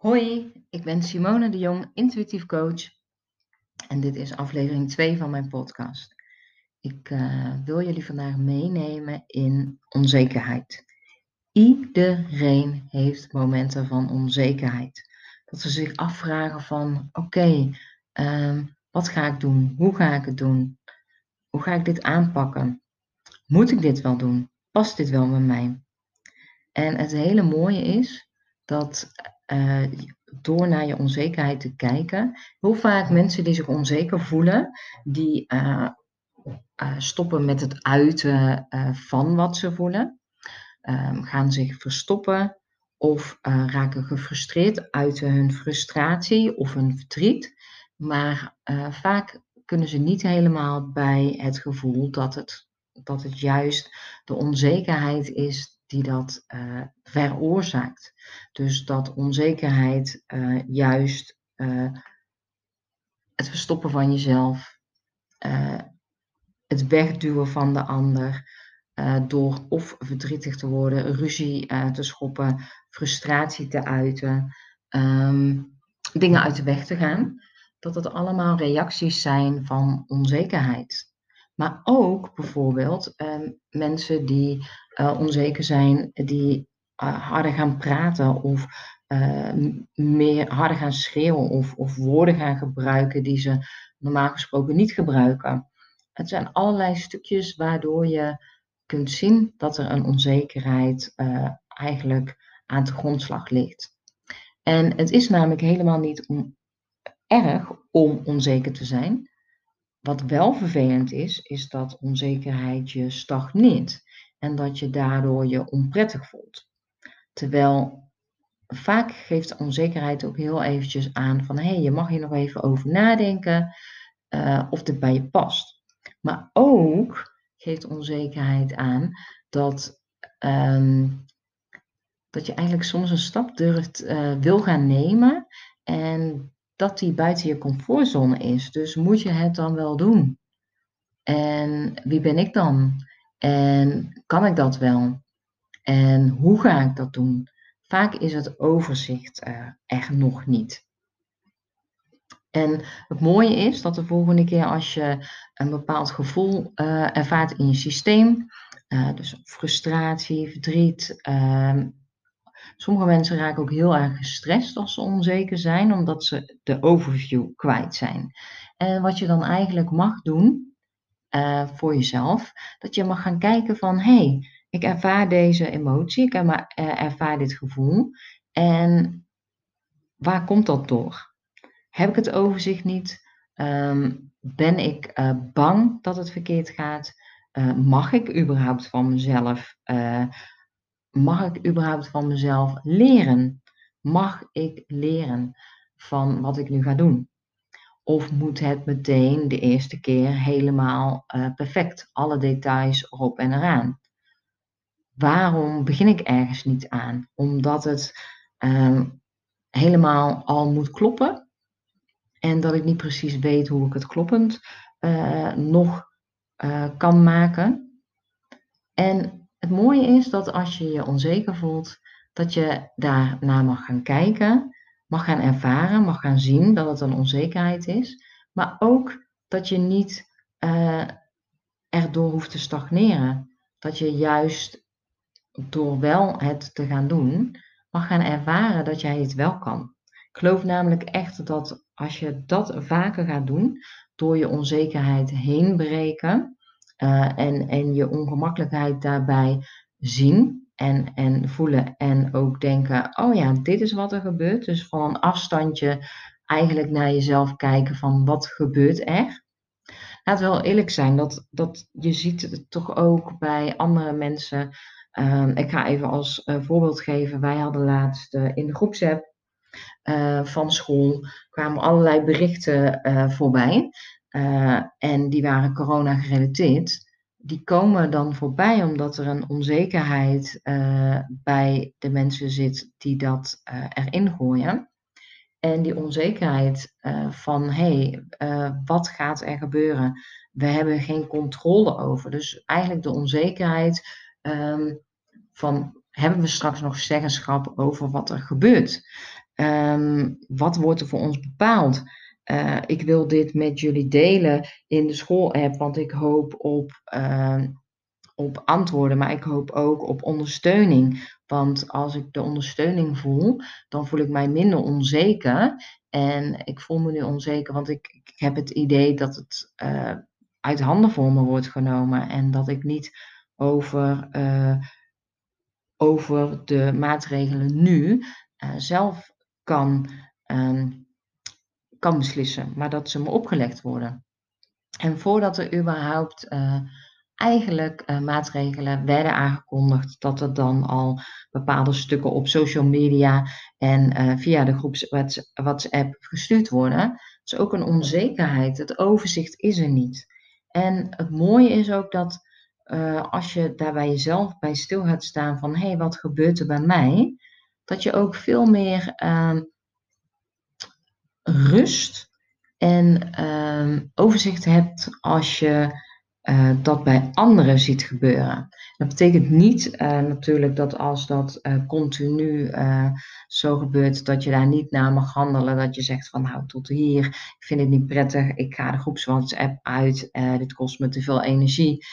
Hoi, ik ben Simone de Jong, intuïtief coach. En dit is aflevering 2 van mijn podcast. Ik uh, wil jullie vandaag meenemen in onzekerheid. Iedereen heeft momenten van onzekerheid. Dat ze zich afvragen van oké, uh, wat ga ik doen? Hoe ga ik het doen? Hoe ga ik dit aanpakken? Moet ik dit wel doen? Past dit wel bij mij? En het hele mooie is dat uh, door naar je onzekerheid te kijken. Heel vaak mensen die zich onzeker voelen, die uh, uh, stoppen met het uiten van wat ze voelen, um, gaan zich verstoppen of raken gefrustreerd, uiten hun frustratie of hun verdriet. Maar vaak kunnen ze niet helemaal bij het gevoel dat het, dat het juist de onzekerheid is die dat uh, veroorzaakt. Dus dat onzekerheid uh, juist uh, het verstoppen van jezelf, het wegduwen van de ander, door of verdrietig te worden, ruzie te schoppen, frustratie te uiten, um, dingen uit de weg te gaan, dat het allemaal reacties zijn van onzekerheid. Maar ook bijvoorbeeld uh, mensen die uh, onzeker zijn, die uh, harder gaan praten of eh, meer harder gaan schreeuwen of, of woorden gaan gebruiken die ze normaal gesproken niet gebruiken. Het zijn allerlei stukjes waardoor je kunt zien dat er een onzekerheid eigenlijk aan de grondslag ligt. En het is namelijk helemaal niet om, erg om onzeker te zijn. Wat wel vervelend is, is dat onzekerheid je stagneert en dat je daardoor je onprettig voelt. Terwijl vaak geeft onzekerheid ook heel eventjes aan van hé, hey, je mag hier nog even over nadenken uh, of dit bij je past. Maar ook geeft onzekerheid aan dat, um, dat je eigenlijk soms een stap durft, uh, wil gaan nemen en dat die buiten je comfortzone is. Dus moet je het dan wel doen? En wie ben ik dan? En kan ik dat wel? En hoe ga ik dat doen? Vaak is het overzicht uh, er nog niet. En het mooie is dat de volgende keer als je een bepaald gevoel uh, ervaart in je systeem, uh, dus frustratie, verdriet, ehm, Sommige mensen raken ook heel erg gestrest als ze onzeker zijn, omdat ze de overview kwijt zijn. En wat je dan eigenlijk mag doen uh, voor jezelf, dat je mag gaan kijken van hé, hey, ik ervaar deze emotie, ik eh, ervaar dit gevoel en waar komt dat door? Heb ik het overzicht niet? Um, ben ik uh, bang dat het verkeerd gaat? Mag ik überhaupt van mezelf uh, mag ik überhaupt van mezelf leren? Mag ik leren van wat ik nu ga doen? Of moet het meteen de eerste keer helemaal uh, perfect, alle details erop en eraan? Waarom begin ik ergens niet aan? Omdat het uh, helemaal al moet kloppen en dat ik niet precies weet hoe ik het kloppend uh, nog uh, kan maken. En het mooie is dat als je je onzeker voelt, dat je daarna mag gaan kijken, mag gaan ervaren, mag gaan zien dat het een onzekerheid is, maar ook dat je niet uh, erdoor hoeft te stagneren. Dat je juist door wel het te gaan doen, mag gaan ervaren dat jij het wel kan. Ik geloof namelijk echt dat als je dat vaker gaat doen, door je onzekerheid heen breken, uh, en, en je ongemakkelijkheid daarbij zien en, en voelen en ook denken, oh ja, dit is wat er gebeurt. Dus van een afstandje eigenlijk naar jezelf kijken van wat gebeurt er. Laat wel eerlijk zijn, dat, dat je ziet het toch ook bij andere mensen. Uh, ik ga even als uh, voorbeeld geven. Wij hadden laatst uh, in de groepsapp van school kwamen allerlei berichten voorbij. Uh, en die waren corona gerelateerd, die komen dan voorbij omdat er een onzekerheid uh, bij de mensen zit die dat uh, erin gooien. En die onzekerheid van hé, hey, wat gaat er gebeuren? We hebben geen controle over. Dus eigenlijk de onzekerheid um, van hebben we straks nog zeggenschap over wat er gebeurt? Ehm, wat wordt er voor ons bepaald? Uh, ik wil dit met jullie delen in de school-app, want ik hoop op, uh, op antwoorden, maar ik hoop ook op ondersteuning. Want als ik de ondersteuning voel, dan voel ik mij minder onzeker. En ik voel me nu onzeker, want ik, ik heb het idee dat het uh, uit handen voor me wordt genomen en dat ik niet over, over de maatregelen nu zelf kan. Um, kan beslissen, maar dat ze me opgelegd worden. En voordat er überhaupt uh, eigenlijk uh, maatregelen werden aangekondigd, dat er dan al bepaalde stukken op social media en uh, via de groeps WhatsApp gestuurd worden. Is ook een onzekerheid. Het overzicht is er niet. En het mooie is ook dat als je daar bij jezelf bij stil gaat staan van hé, hey, wat gebeurt er bij mij? Dat je ook veel meer ehm, rust en ehm, overzicht hebt als je uh, dat bij anderen ziet gebeuren. Dat betekent niet uh, natuurlijk dat als dat uh, continu zo gebeurt, dat je daar niet naar mag handelen. Dat je zegt van nou tot hier, ik vind het niet prettig, ik ga de groeps WhatsApp uit, dit kost me te veel energie.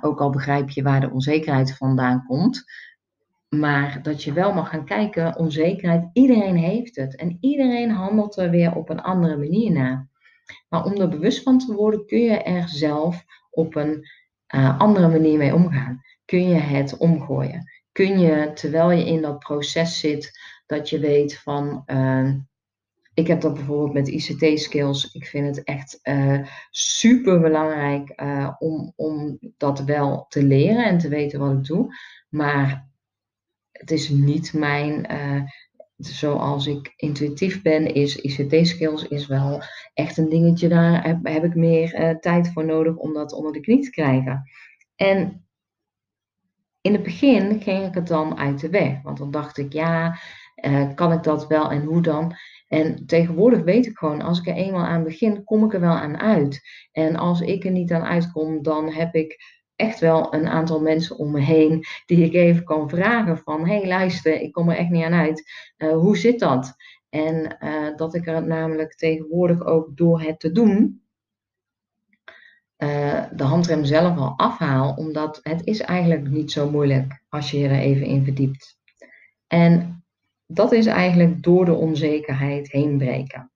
ook al begrijp je waar de onzekerheid vandaan komt. Maar dat je wel mag gaan kijken, onzekerheid, iedereen heeft het. En iedereen handelt er weer op een andere manier naar. Maar om er bewust van te worden, kun je er zelf op een uh, andere manier mee omgaan. Kun je het omgooien. Kun je, terwijl je in dat proces zit, dat je weet van, uh, ik heb dat bijvoorbeeld met ICT-skills. Ik vind het echt eh, super belangrijk om, om dat wel te leren en te weten wat ik doe. Maar het is niet mijn, uh, zoals ik intuïtief ben, is ICT-skills is wel echt een dingetje. Daar heb, heb ik meer uh, tijd voor nodig om dat onder de knie te krijgen. En in het begin ging ik het dan uit de weg. Want dan dacht ik, ja, uh, kan ik dat wel en hoe dan? En tegenwoordig weet ik gewoon, als ik er eenmaal aan begin, kom ik er wel aan uit. En als ik er niet aan uitkom, dan heb ik echt wel een aantal mensen om me heen die ik even kan vragen van, hey, luister, ik kom er echt niet aan uit. Uh, hoe zit dat? En uh, dat ik er namelijk tegenwoordig ook door het te doen, uh, de handrem zelf al afhaal, omdat het is eigenlijk niet zo moeilijk als je je er even in verdiept. En dat is eigenlijk door de onzekerheid heen breken.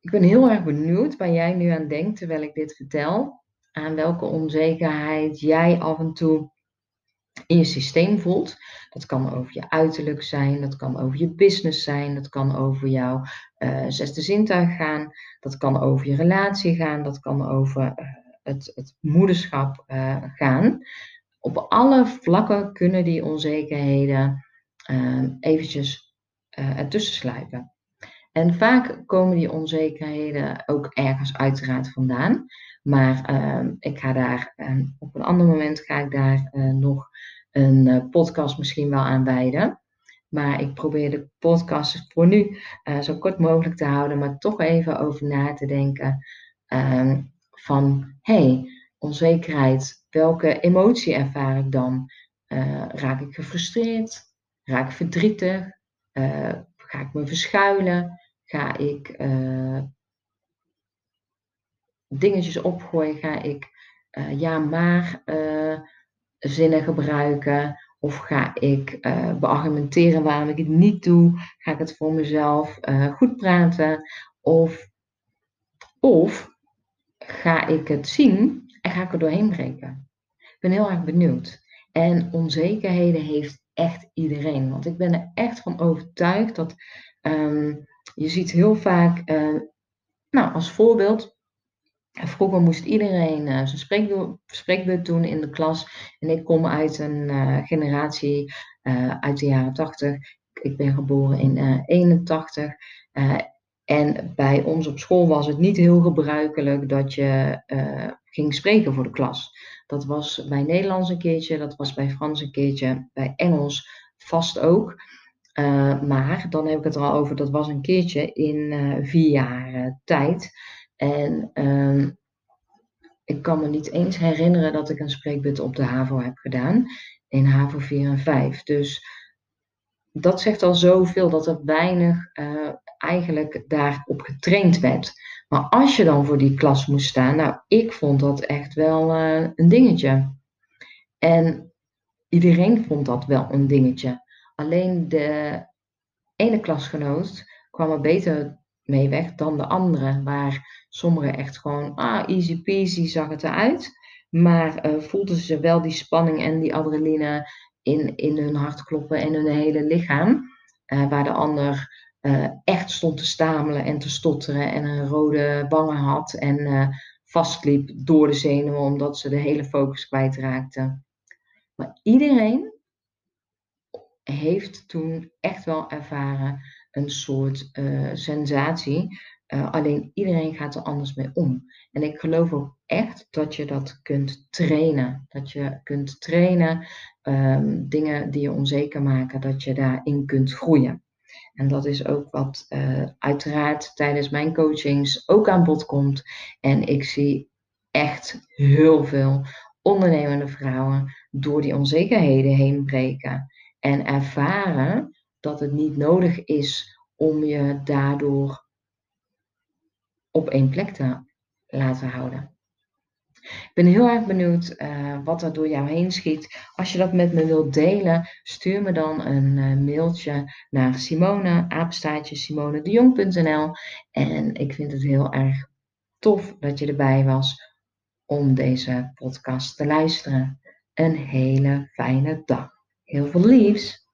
Ik ben heel erg benieuwd waar jij nu aan denkt terwijl ik dit vertel aan welke onzekerheid jij af en toe in je systeem voelt. Dat kan over je uiterlijk zijn, dat kan over je business zijn, dat kan over jouw uh, zesde zintuig gaan, dat kan over je relatie gaan, dat kan over uh, het, het, moederschap uh, gaan. Op alle vlakken kunnen die onzekerheden eventjes ertussen sluipen. En vaak komen die onzekerheden ook ergens uiteraard vandaan. Maar ehm, ik ga daar ehm, op een ander moment ga ik daar eh, nog een uh, podcast misschien wel aan wijden. Maar ik probeer de podcast voor nu uh, zo kort mogelijk te houden, maar toch even over na te denken ehm, van hey, onzekerheid, welke emotie ervaar ik dan? raak ik gefrustreerd? Raak ik verdrietig? ga ik me verschuilen? Ga ik dingetjes opgooien, ga ik uh, ja, maar uh, zinnen gebruiken. Of ga ik uh, beargumenteren waarom ik het niet doe? Ga ik het voor mezelf goed praten? Of, of ga ik het zien en ga ik er doorheen breken? Ik ben heel erg benieuwd. En onzekerheden heeft echt iedereen. Want ik ben er echt van overtuigd dat um, je ziet heel vaak, nou als voorbeeld, Vroeger moest iedereen uh, zijn spreekbeurt doen in de klas. En ik kom uit een uh, generatie uh, uit de jaren 80. Ik ben geboren in 81. en bij ons op school was het niet heel gebruikelijk dat je ging spreken voor de klas. Dat was bij Nederlands een keertje, dat was bij Frans een keertje, bij Engels vast ook. maar dan heb ik het er al over, dat was een keertje in vier jaar tijd. En um, ik kan me niet eens herinneren dat ik een spreekbeurt op de HAVO heb gedaan. In HAVO 4 en 5. Dus dat zegt al zoveel dat er weinig uh, eigenlijk daarop getraind werd. Maar als je dan voor die klas moest staan, nou, ik vond dat echt wel uh, een dingetje. En iedereen vond dat wel een dingetje. Alleen de ene klasgenoot kwam er beter mee weg dan de andere. Waar sommigen echt gewoon, ah, easy peasy zag het eruit. Maar uh, voelden ze wel die spanning en die adrenaline in, in hun hart kloppen en hun hele lichaam. Uh, waar de ander uh, echt stond te stamelen en te stotteren en een rode wangen had en vastliep door de zenuwen omdat ze de hele focus kwijtraakten. Maar iedereen heeft toen echt wel ervaren een soort uh, sensatie. Uh, alleen iedereen gaat er anders mee om. En ik geloof ook echt dat je dat kunt trainen. Dat je kunt trainen um, dingen die je onzeker maken, dat je daarin kunt groeien. En dat is ook wat uh, uiteraard tijdens mijn coachings ook aan bod komt. En ik zie echt heel veel ondernemende vrouwen door die onzekerheden heen breken. En ervaren dat het niet nodig is om je daardoor op één plek te laten houden. Ik ben heel erg benieuwd uh, wat er door jou heen schiet. Als je dat met me wilt delen, stuur me dan een uh, mailtje naar Simone, simonedejong.nl. En ik vind het heel erg tof dat je erbij was om deze podcast te luisteren. Een hele fijne dag. Heel veel liefs!